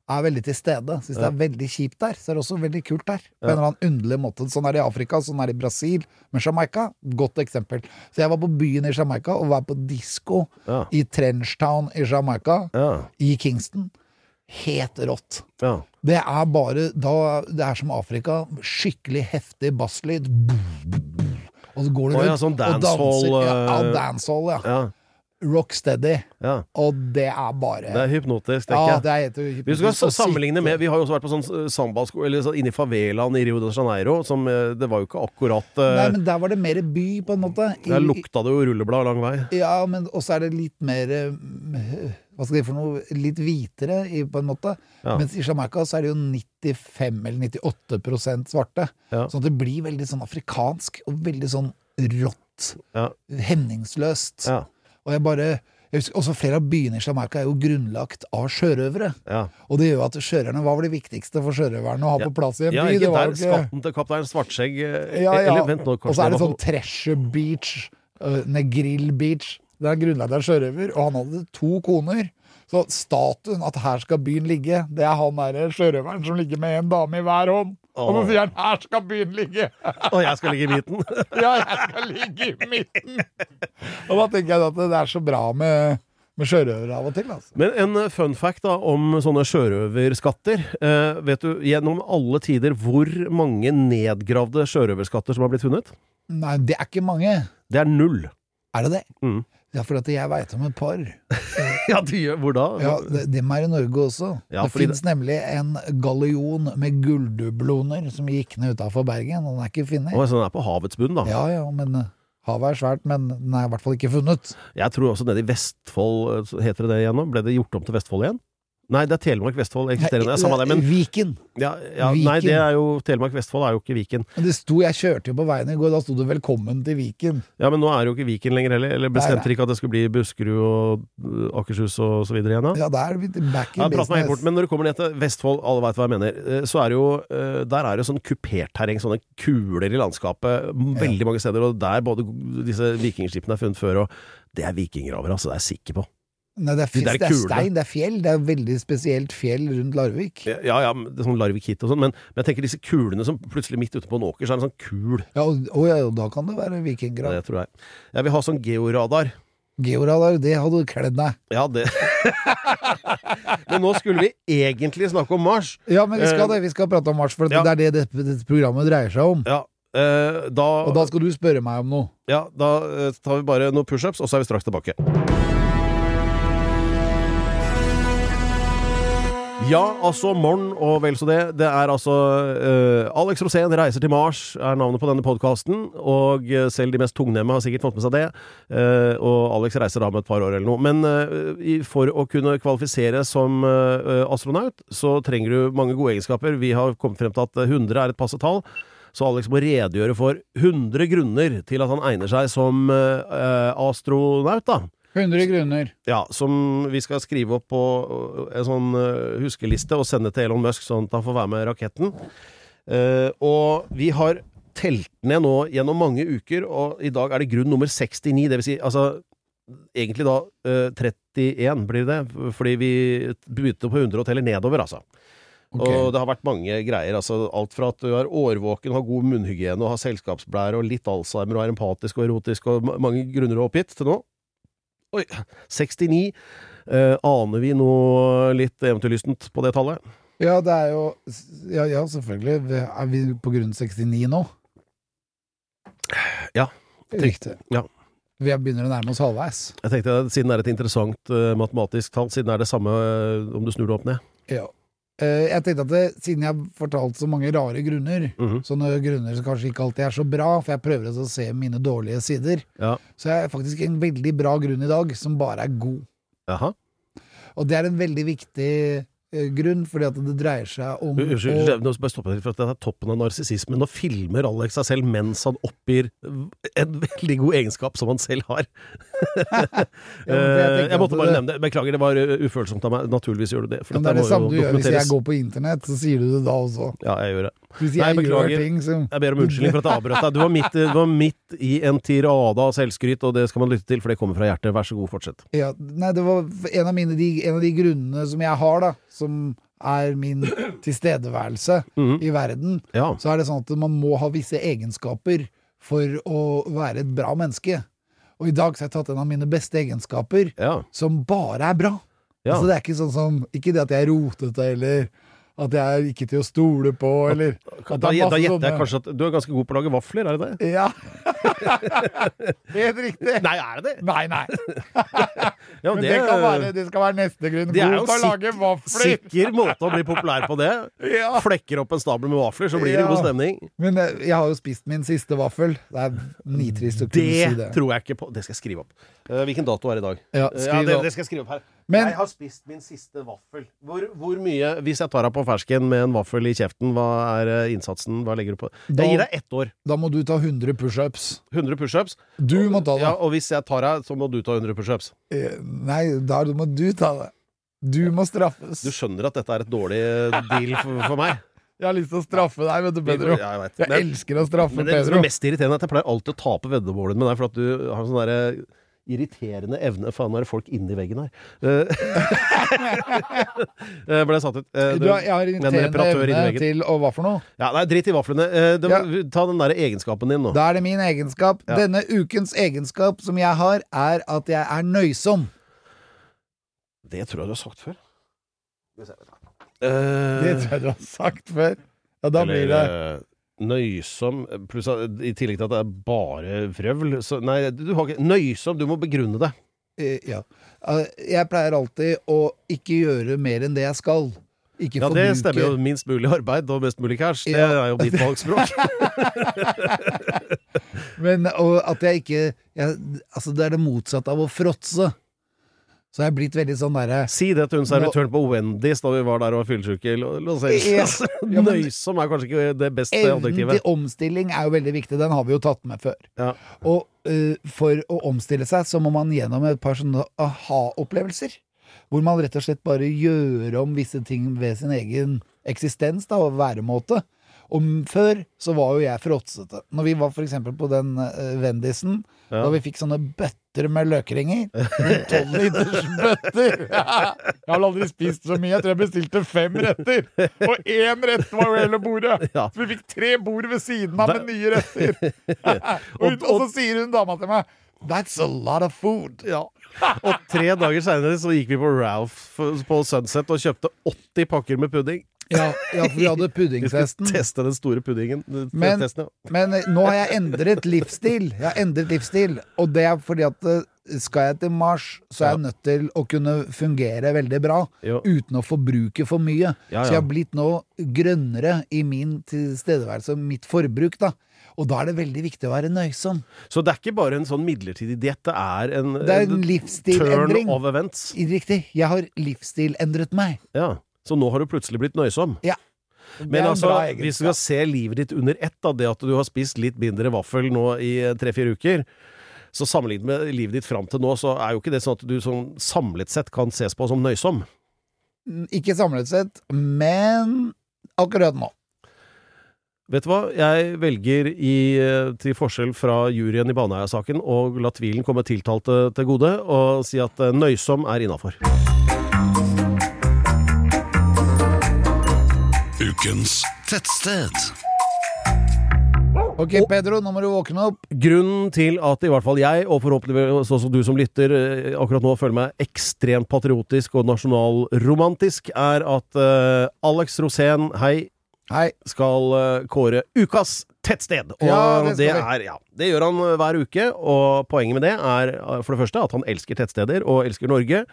er veldig til stede. Hvis det er veldig kjipt der, så er det også veldig kult der. På en eller annen underlig måte. Sånn er det i Afrika, sånn er det i Brasil. Men Jamaica, godt eksempel. Så jeg var på byen i Jamaica og var på disko Ja. i Trenchtown i Jamaica, Ja. i Kingston. Helt rått. ja. Det er bare da, Det er som Afrika. Skikkelig heftig basslyd. Og så går du Å ja, sånn og danser. dancehall, Ja, eh, dancehall, ja. Rocksteady. ja. Og det er bare Det er hypnotisk, Ja, jeg. det er helt Vi skal sammenligne med Vi har jo også vært på sånn sambasko Eller sånn inne i favelaen i Rio de Janeiro. Som, eh, det var jo ikke akkurat eh, Nei, men der var det mer by, på en måte. I- Der lukta det jo rulleblad lang vei. Ja, men også er det litt mer eh, Hva skal jeg si for noe Litt hvitere, på en måte. Ja. Mens i Jamaica så er det jo 95 eller 98% svarte. Ja. Sånn at det blir veldig sånn afrikansk og veldig sånn rått. Ja. Hemningsløst. Ja. Og jeg bare jeg husker, også Flere av byene i Jamaica er jo grunnlagt av sjørøvere. Ja. Og det gjør at sjørøverne Hva var det viktigste for sjørøverne å ha Ja. på plass i en ja, by? ikke der. ikke- Skatten til kaptein Svartskjegg eh, ja, ja. Eller vent nå, Og så er det sånn Treasure Beach, uh, Negril Beach. Det er grunnlagt av sjørøver, og han hadde to koner. Så statuen at her skal byen ligge, det er han derre sjørøveren som ligger med en dame i hver hånd. Og så sier han 'her skal byen ligge'. Og jeg skal ligge i midten. ja, jeg skal ligge i midten. og da tenker jeg at det er så bra med, med sjørøvere av og til, altså. Men en eh, fun fact da om sånne sjørøverskatter. Eh, vet du gjennom alle tider hvor mange nedgravde sjørøverskatter som har blitt funnet? Nei, det er ikke mange. Det er null. Er det det? Mm. Ja, for at jeg veit om et par. Ja, du gjør Hvor da? Ja, det, Dem er i Norge også. Ja, det fins det... nemlig en gallion med gulldubloner som gikk ned utafor Bergen, den er ikke funnet. Så den er på havets bunn, da. Ja ja, men eh, havet er svært, men den er i hvert fall ikke funnet. Jeg tror også nede i Vestfold, eh, heter det det igjen nå? Ble det gjort om til Vestfold igjen? Nei, det er Telemark-Vestfold. Eksisterende. Nei, samme det, men Viken. ja, ja, Viken. Nei, det er jo Telemark-Vestfold er jo ikke Viken. Men det sto, Jeg kjørte jo på veien i går, da sto det 'Velkommen til Viken'. Ja, men nå er det jo ikke Viken lenger heller. Eller bestemte dere ikke at det skulle bli Buskerud og uh, Akershus og så videre igjen, da? Ja, der, er back in Ja, business. meg bort, men når du kommer ned til Vestfold, alle veit hva jeg mener, eh, så er det jo eh, Der er det sånn kuperterreng, sånne kuler i landskapet veldig mange steder, og der både disse vikingskipene er funnet før, og det er vikingraver, altså, det er jeg sikker på. Nei, det er, fisk, de det er stein, det er fjell. Det er veldig spesielt fjell rundt Larvik. Ja, ja, det er sånn Larvik hit og sånn, men, men jeg tenker disse kulene som plutselig midt ute på en åker, så er det en sånn kul Ja, og, og ja, da kan det være vikinggrav. Det tror jeg. Jeg vil ha sånn georadar. Georadar, det hadde du kledd deg. Ja, det Men nå skulle vi egentlig snakke om Mars. Ja, men vi skal Eh, det. Vi skal prate om Mars, for ja. det er det dette, dette programmet dreier seg om. Ja, eh, da, Og da skal du spørre meg om noe. ja, da eh, tar vi bare noen pushups, og så er vi straks tilbake. Ja, altså morgen og vel så det. Det er altså uh, Alex Rosén reiser til Mars, er navnet på denne podkasten. Og eh, selv de mest tungnemme har sikkert fått med seg det. Uh, og Alex reiser da med et par år eller noe. Men uh, for å kunne kvalifisere som astronaut, så trenger du mange gode egenskaper. Vi har kommet frem til at 100 er et passe tall. Så Alex må redegjøre for 100 grunner til at han egner seg som astronaut, da. 100 grunner. Ja, som vi skal skrive opp på øh, en sånn øh, huskeliste og sende til Elon Musk, sånn at han får være med i raketten. Uh, og vi har telt ned nå gjennom mange uker, og i dag er det grunn nummer 69. Det vil si, altså egentlig da uh, 31 blir det, fordi vi begynte på 100 og teller nedover, altså. Okay. Og det har vært mange greier. altså Alt fra at du er årvåken, har god munnhygiene og har selskapsblære og litt Alzheimer og er empatisk og erotisk og mange grunner har oppgitt til nå. Oi, 69. Eh, aner vi noe litt eventyrlystent på det tallet? Ja, det er jo Ja, ja selvfølgelig. Er vi på grunn 69 nå? Ja. Riktig. Ja. Vi begynner å nærme oss halvveis. Jeg tenkte Siden det er et interessant uh, matematisk tall, siden det er det samme uh, om du snur det opp ned. Ja. Eh, jeg tenkte at det, siden jeg har fortalt så mange rare grunner, Mhm. sånne grunner som kanskje ikke alltid er så bra, for jeg prøver å se mine dårlige sider, Ja. så er faktisk en veldig bra grunn i dag, som bare er god. Aha. Og det er en veldig viktig grunn, fordi at det dreier seg om Unnskyld, å- nå jeg bare stoppe deg for at det er toppen av narsissismen. Nå filmer Alex seg selv mens han oppgir en veldig god egenskap som han selv har. Ja, for Eh, jeg måtte bare det- nevne det. Beklager, det var uh, ufølsomt av meg. Naturligvis gjør du det. Men det er det samme du gjør hvis jeg går på internett, så sier du det da også. Ja, jeg gjør det. Hvis Nei, jeg beklager. gjør ting som Jeg ber om unnskyldning for at jeg avbrøt deg. Du var midt, du var midt i en tirade av selvskryt, og det skal man lytte til, for det kommer fra hjertet. Vær så god, fortsett. ja, Nei, det var en av, mine, de, en av de grunnene som jeg har, da, som er min tilstedeværelse Mhm. i verden, Ja. så er det sånn at man må ha visse egenskaper for å være et bra menneske. Og i dag så har jeg tatt en av mine beste egenskaper, Ja. som bare er bra. Ja. Altså det er ikke sånn som Ikke det at jeg er rotete, eller at jeg er ikke til å stole på, eller at Da, da gjetter jeg kanskje at du er ganske god på å lage vafler, er det det? Ja. Helt riktig. Nei, er det det? Nei, nei. Ja, Men det, kan være, det skal være neste grunn. Det er jo vafler. Sikker måte å bli populær på det. Ja. Flekker opp en stabel med vafler, så blir det Ja. god stemning. Men eh, jeg har jo spist min siste vaffel. Det er nitrist å kunne Det si det. Det tror jeg ikke på. Det skal jeg skrive opp. Eh, hvilken dato er det i dag? Ja, Eh, det, det det skal jeg skrive opp her. Men- jeg har spist min siste vaffel. Hvor, hvor mye Hvis jeg tar deg på fersken med en vaffel i kjeften, hva er eh, innsatsen? Hva legger du på? Da- Jeg gir deg ett år. Da må du ta 100 pushups. 100 pushups. Du må ta det. Ja, og hvis jeg tar deg, så må du ta 100 pushups. Eh, Nei, da må du ta det. Du må straffes. Du skjønner at dette er et dårlig eh, deal for, for meg? Jeg har lyst til å straffe deg, vet du, Pedro. Ja, jeg vet. Jeg elsker å straffe Men det som Pedro. er mest irriterende, er at jeg pleier alltid å tape veddemålet med deg, for at du har sånn derre irriterende evne Faen, nå er det folk inni veggen her. Eh, Jeg ble satt ut. Uh, Du, har- jeg har irriterende evne veggen. til å Hva for noe? Ja, nei, drit i vaflene. Uh, de, Ja. Ta den der egenskapen din nå. Da er det min egenskap. Ja. Denne ukens egenskap som jeg har, er at jeg er nøysom. Det tror jeg du har sagt før. Det Eh, tror jeg du har sagt før. Ja, da blir det eller, eh, Nøysom, pluss i tillegg til at det er bare vrøvl så, Nei, du har ikke Nøysom, du må begrunne det. eh, Ja. Eh, Jeg pleier alltid å ikke gjøre mer enn det jeg skal. Ikke Ja, det stemmer jo. Minst mulig arbeid og mest mulig cash. Det er jo mitt valgspråk. Men og at jeg ikke jeg, Altså, det er det motsatte av å fråtse. Så jeg er blitt veldig sånn derre Si det til hun servitøren på Wendy's da vi var der og var fyllesyke i Los Angeles. Ja, ja, Nøysom er kanskje ikke det beste Evnen til omstilling er jo veldig viktig. Den har vi jo tatt med før. Ja. Og uh, for å omstille seg, så må man gjennom et par sånne aha-opplevelser. Hvor man rett og slett bare gjør om visse ting ved sin egen eksistens da, og væremåte. Og før så var jo jeg fråtsete. Når vi var eksempel på den uh, Vendisen, Ja. da vi fikk sånne bøtter med løkringer. Tolv liters bøtter! Jeg har aldri spist så mye. Jeg tror jeg bestilte fem retter. Og én rett var jo hele bordet. Så vi fikk tre bord ved siden av med nye retter. og så sier hun dama til meg That's a lot of food. Ja. Og tre dager seinere så gikk vi på Ralph på Sunset og kjøpte 80 pakker med pudding. Ja, ja for vi hadde Vi skulle teste den store puddingen. Men- Testen, ja. Men eh, nå har jeg endret livsstil. Jeg har endret livsstil, og det er fordi at eh, skal jeg til Mars, så er jeg nødt til å kunne fungere veldig bra Jo. uten å forbruke for mye. Ja, Så jeg har blitt nå grønnere i min tilstedeværelse og mitt forbruk, da. Og da er det veldig viktig å være nøysom. Så det er ikke bare en sånn midlertidig diett, det er en, Det er en turn livsstilendring. of events. Riktig. Jeg har livsstilendret meg. Ja. Så nå har du plutselig blitt nøysom. Ja. Men altså, hvis du skal se livet ditt under ett, da, det at du har spist litt mindre vaffel nå i tre-fire uker, så sammenlignet med livet ditt fram til nå, så er jo ikke det sånn at du sånn samlet sett kan ses på som nøysom. Ikke samlet sett, men akkurat nå. Vet du hva, jeg velger i, eh, til forskjell fra juryen i Baneheia-saken å la tvilen komme tiltalte til gode, og si at eh, nøysom er innafor. Ukens tettsted. Ok, Pedro, nå må du våkne opp. Grunnen til at i hvert fall jeg, og forhåpentligvis også du som lytter, eh, akkurat nå føler meg ekstremt patriotisk og nasjonalromantisk, er at eh, Alex Rosén, hei, Hei. skal eh, kåre ukas tettsted. Og Ja, det det, skal er, ja, det gjør han eh, hver uke, og poenget med det er eh, for det første at han elsker tettsteder, og elsker Norge.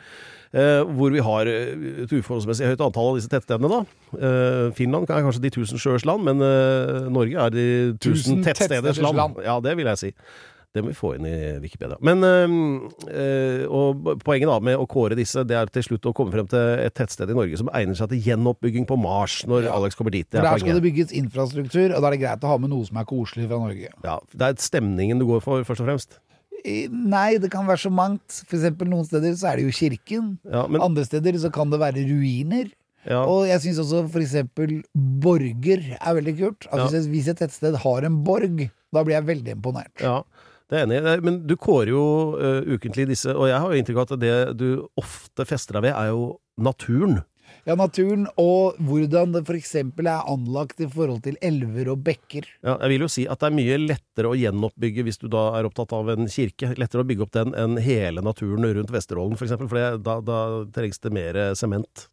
Eh, hvor vi har eh, et uforholdsmessig høyt antall av disse tettstedene, da. Eh, Finland er kanskje de tusen sjøers land, men Norge er de tusen Tusen tettsteders land. land. Ja, det vil jeg si. Det må vi få inn i Wikipedia. Men øh, og poenget da med å kåre disse, det er til slutt å komme frem til et tettsted i Norge som egner seg til gjenoppbygging på Mars, når Alex kommer dit. Det er der skal det bygges infrastruktur, og da er det greit å ha med noe som er koselig fra Norge. Ja, det er stemningen du går for, først og fremst. Nei, det kan være så mangt. For eksempel noen steder så er det jo kirken. Ja, men, Andre steder så kan det være ruiner. ja, Og jeg syns også for eksempel borger er veldig kult. Ja. Altså, Hvis et tettsted har en borg, da blir jeg veldig imponert. ja, det er enig. Men du kårer jo uh, ukentlig disse, og jeg har jo inntrykk av at det du ofte fester deg ved, er jo naturen. Ja, naturen og hvordan det for eksempel er anlagt i forhold til elver og bekker. Ja, jeg vil jo si at det er mye lettere å gjenoppbygge hvis du da er opptatt av en kirke. Lettere å bygge opp den enn hele naturen rundt Vesterålen, for eksempel. For det- da, da trengs det mer sement.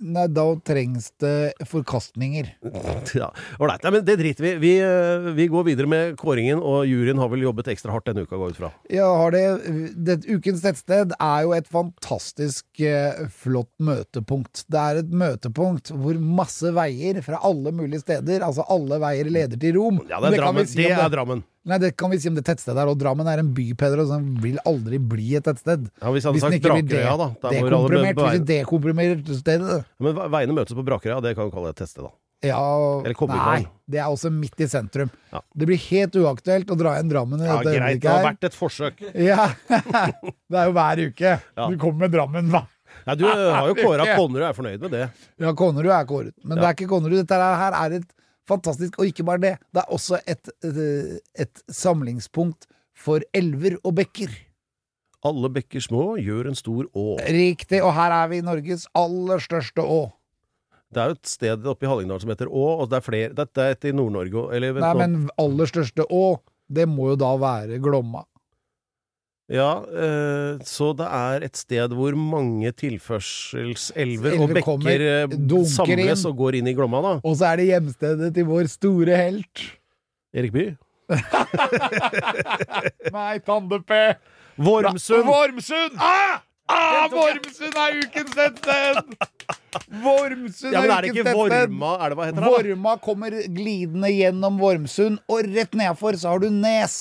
Nei, da trengs det forkastninger. Ja, Ålreit. Men det driter vi Vi, eh, vi går videre med kåringen, og juryen har vel jobbet ekstra hardt denne uka, går ut fra. Ja, har det, det, Ukens tettsted er jo et fantastisk eh, flott møtepunkt. Det er et møtepunkt hvor masse veier fra alle mulige steder, altså alle veier leder til Rom. Ja, det er det Drammen. si Det det er Drammen. Nei, det kan vi si om det tettstedet her, og Drammen er en by, Peder, og den vil aldri bli et tettsted. Ja, Hvis han hadde sagt Brakerøya, da. Der dekomprimert, hvis det dekomprimert stedet. Men veiene møtes på Brakerøya, det kan vi kalle et tettsted, da. Ja, Eller nei, det er også midt i sentrum. Ja. Det blir helt uaktuelt å dra inn Drammen Ja, greit, det har vært et forsøk. Ja, det er jo hver uke. Ja. Du kommer med Drammen, hva? Nei, du har jo kåra Konnerud, er fornøyd med det. Ja, Konnerud er kåret. Men det er ikke Konnerud. Dette her er et fantastisk Og ikke bare det. Det er også et, et, et samlingspunkt for elver og bekker. Alle bekker små gjør en stor å. Riktig. Og her er vi i Norges aller største å. Det er jo et sted oppe i Hallingdal som heter Å, og det er flere Dette er et i Nord-Norge Nei, men aller største å, det må jo da være Glomma. Ja, eh, så det er et sted hvor mange tilførselselver og bekker eh, samles inn. og går inn i Glomma, da. Og så er det hjemstedet til vår store helt. Erik By. Nei, Tande P. Vormsund! Vormsund! Ah! Ah, Vormsund er ukens tettsted! Vormsund Ja, men er det ukens tettsted. Vorma Er det hva heter det? da? Vorma kommer glidende gjennom Vormsund, og rett nedfor så har du Nes.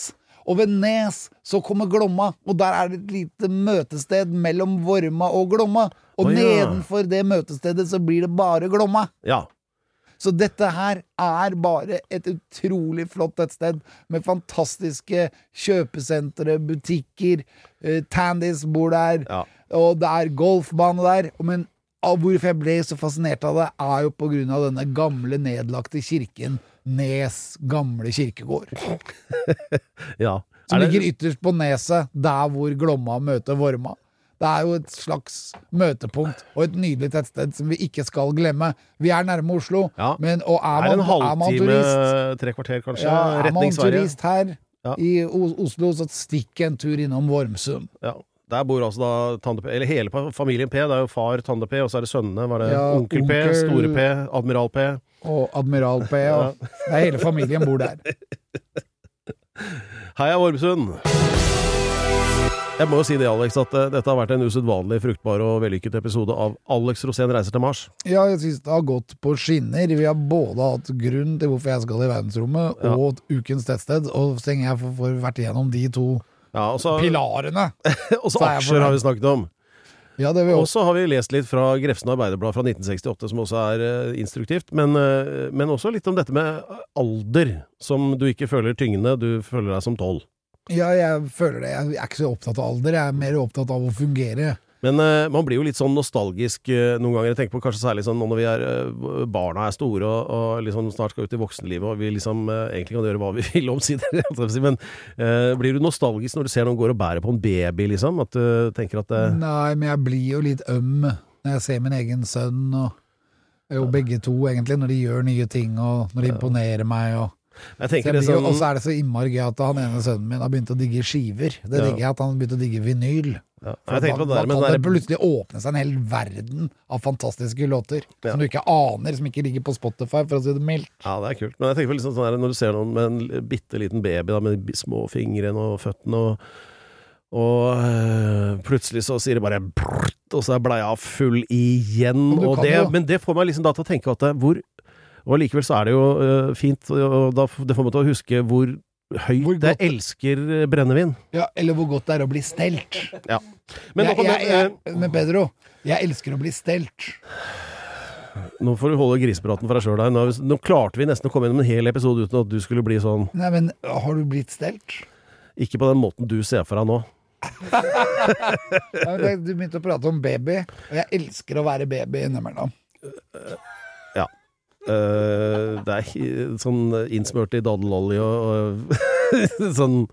Og ved Nes så kommer Glomma, og der er det et lite møtested mellom Vorma og Glomma. Og oh, ja. nedenfor det møtestedet så blir det bare Glomma. Ja. Så dette her er bare et utrolig flott tettsted med fantastiske kjøpesentre, butikker. Uh, Tandis bor der, Ja. og det er golfbane der. Men hvorfor jeg ble så fascinert av det, er jo på grunn av denne gamle, nedlagte kirken Nes gamle kirkegård. ja. Som Er ligger ytterst på neset, der hvor Glomma møter Vorma. Det er jo et slags møtepunkt og et nydelig tettsted som vi ikke skal glemme. Vi er nærme Oslo, Ja. men, og er, Er man, er man halvtime, turist, tre kvarter kanskje? ja, er man turist her Ja. i Oslo, så stikk en tur innom Vormsund. Ja. Der bor altså da Tande P, eller hele familien P. Det er jo far Tande P, og så er det sønnene. Var det Ja, onkel P, store P, admiral P? Og Admiral P. Og det er hele familien bor der. Heia Vormsund! Jeg må jo si det, Alex, at eh, dette har vært en usedvanlig fruktbar og vellykket episode av Alex Rosén reiser til Mars. Ja, jeg synes det har gått på skinner. Vi har både hatt grunn til hvorfor jeg skal i verdensrommet, Ja. og ukens tettsted. Og så lenge jeg får, vært igjennom de to Ja, også, pilarene og så er aksjer har vi snakket om. Ja, Og så har vi lest litt fra Grefsen Arbeiderblad fra 1968, som også er uh, instruktivt. Men, uh, men også litt om dette med alder, som du ikke føler tyngende, du føler deg som tolv. Ja, jeg føler det. Jeg er ikke så opptatt av alder, jeg er mer opptatt av å fungere. Men uh, man blir jo litt sånn nostalgisk uh, noen ganger. Jeg tenker på kanskje særlig sånn når vi er, uh, barna er store og, og liksom snart skal ut i voksenlivet, og vi liksom egentlig kan gjøre hva vi vil omsider. Men blir du nostalgisk når du ser noen går og bærer på en baby, liksom? At du tenker at Nei, men jeg blir jo litt øm når jeg ser min egen sønn, og jo begge to, egentlig, når de gjør nye ting, og når de imponerer meg. og Jeg Så jeg blir sånn Og så er det så innmari gøy at han ene sønnen min har begynt å digge skiver. Det digger jeg, at han har begynt å digge vinyl. ja, Jeg tenker på det da, der da kan den det der plutselig åpne seg en hel verden av fantastiske låter Ja. som du ikke aner, som ikke ligger på Spotify, for å si det mildt. Ja, det er kult. Men jeg tenker på liksom sånn her, når du ser noen med en bitte liten baby da, med de små fingrene og føttene, og, og øh, plutselig så sier det bare brrrt, og så er bleia full igjen. Men det, men det får meg liksom da til å tenke at det, hvor Og likevel så er det jo øh, fint, og da, det får meg til å huske hvor høyt Hvor jeg elsker brennevin. Ja, eller hvor godt det er å bli stelt. Ja. Men jeg, jeg, eh, jeg, men Pedro, jeg elsker å bli stelt. nå får du holde grisepraten for deg sjøl. Nå, nå klarte vi nesten å komme gjennom en hel episode uten at du skulle bli sånn Nei, men har du blitt stelt? Ikke på den måten du ser for deg nå. Du begynte å prate om baby, og jeg elsker å være baby innimellom. Eh, det er sånn innsmørt i dadelolje og, og sånn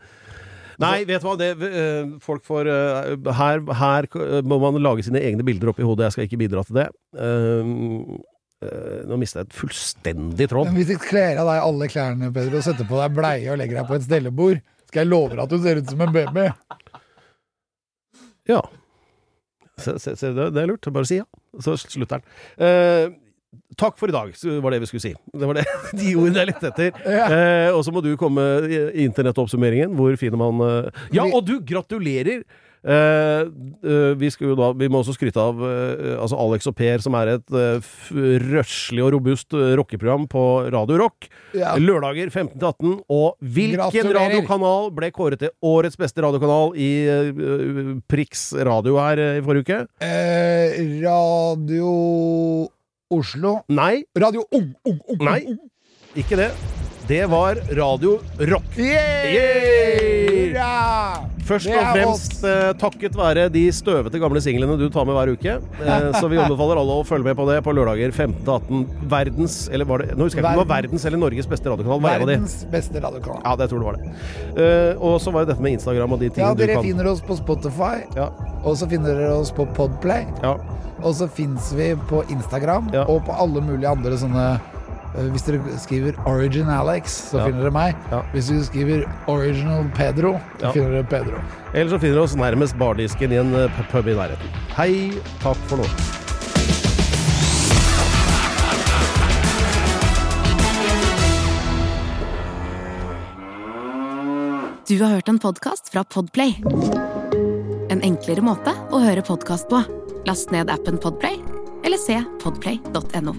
Nei, vet du hva, det, eh, folk får eh, her, her må man lage sine egne bilder oppi hodet, jeg skal ikke bidra til det. Nå mista jeg et fullstendig tråd. Men hvis du kler av deg alle klærne Pedro, og setter på deg bleie og legger deg på et stellebord, skal jeg love deg at du ser ut som en baby. Ja. Se, se, se, det, er lurt. Bare si ja, så slutter den. Takk for i dag, var det vi skulle si. Det var det, de ordene jeg lette etter. Ja. Eh, og så må du komme i internettoppsummeringen. Hvor finner man eh, Ja, og du, gratulerer! Eh, eh, vi, skal jo da, vi må også skryte av eh, altså Alex og Per, som er et røslig og robust rockeprogram på Radio Rock. Ja. Lørdager 15 til 18. Og hvilken Gratulerer. radiokanal ble kåret til årets beste radiokanal i uh, Prix radio her i forrige uke? Eh, Radio Oslo. Nei, Radio Ung, Ung, Ung. Nei. Ikke det. Det var Radio Rock. Yeah! Yeah! Først og fremst eh, takket være de støvete gamle singlene du tar med hver uke. Eh, så vi anbefaler alle å følge med på det på lørdager 15-18. Verdens Eller var det Nå husker jeg ikke om det var verdens eller Norges beste radiokanal. Hva er? Verdens beste radiokanal. Ja, det tror jeg det var det. Eh, og så var det dette med Instagram og de Ja, tingene dere du kan finner oss på Spotify, Ja, og så finner dere oss på Podplay. ja. Og så fins vi på Instagram Ja. og på alle mulige andre sånne Hvis dere skriver Origin Alex, så Ja. finner dere meg. Ja. Hvis dere skriver Original Pedro, så Ja. finner dere Pedro. Eller så finner dere oss nærmest bardisken i en eh, pub i nærheten. Hei, takk for nå. Du har hørt en podkast fra Podplay. En enklere måte å høre podkast på. Last ned appen Podplay, eller se podplay.no.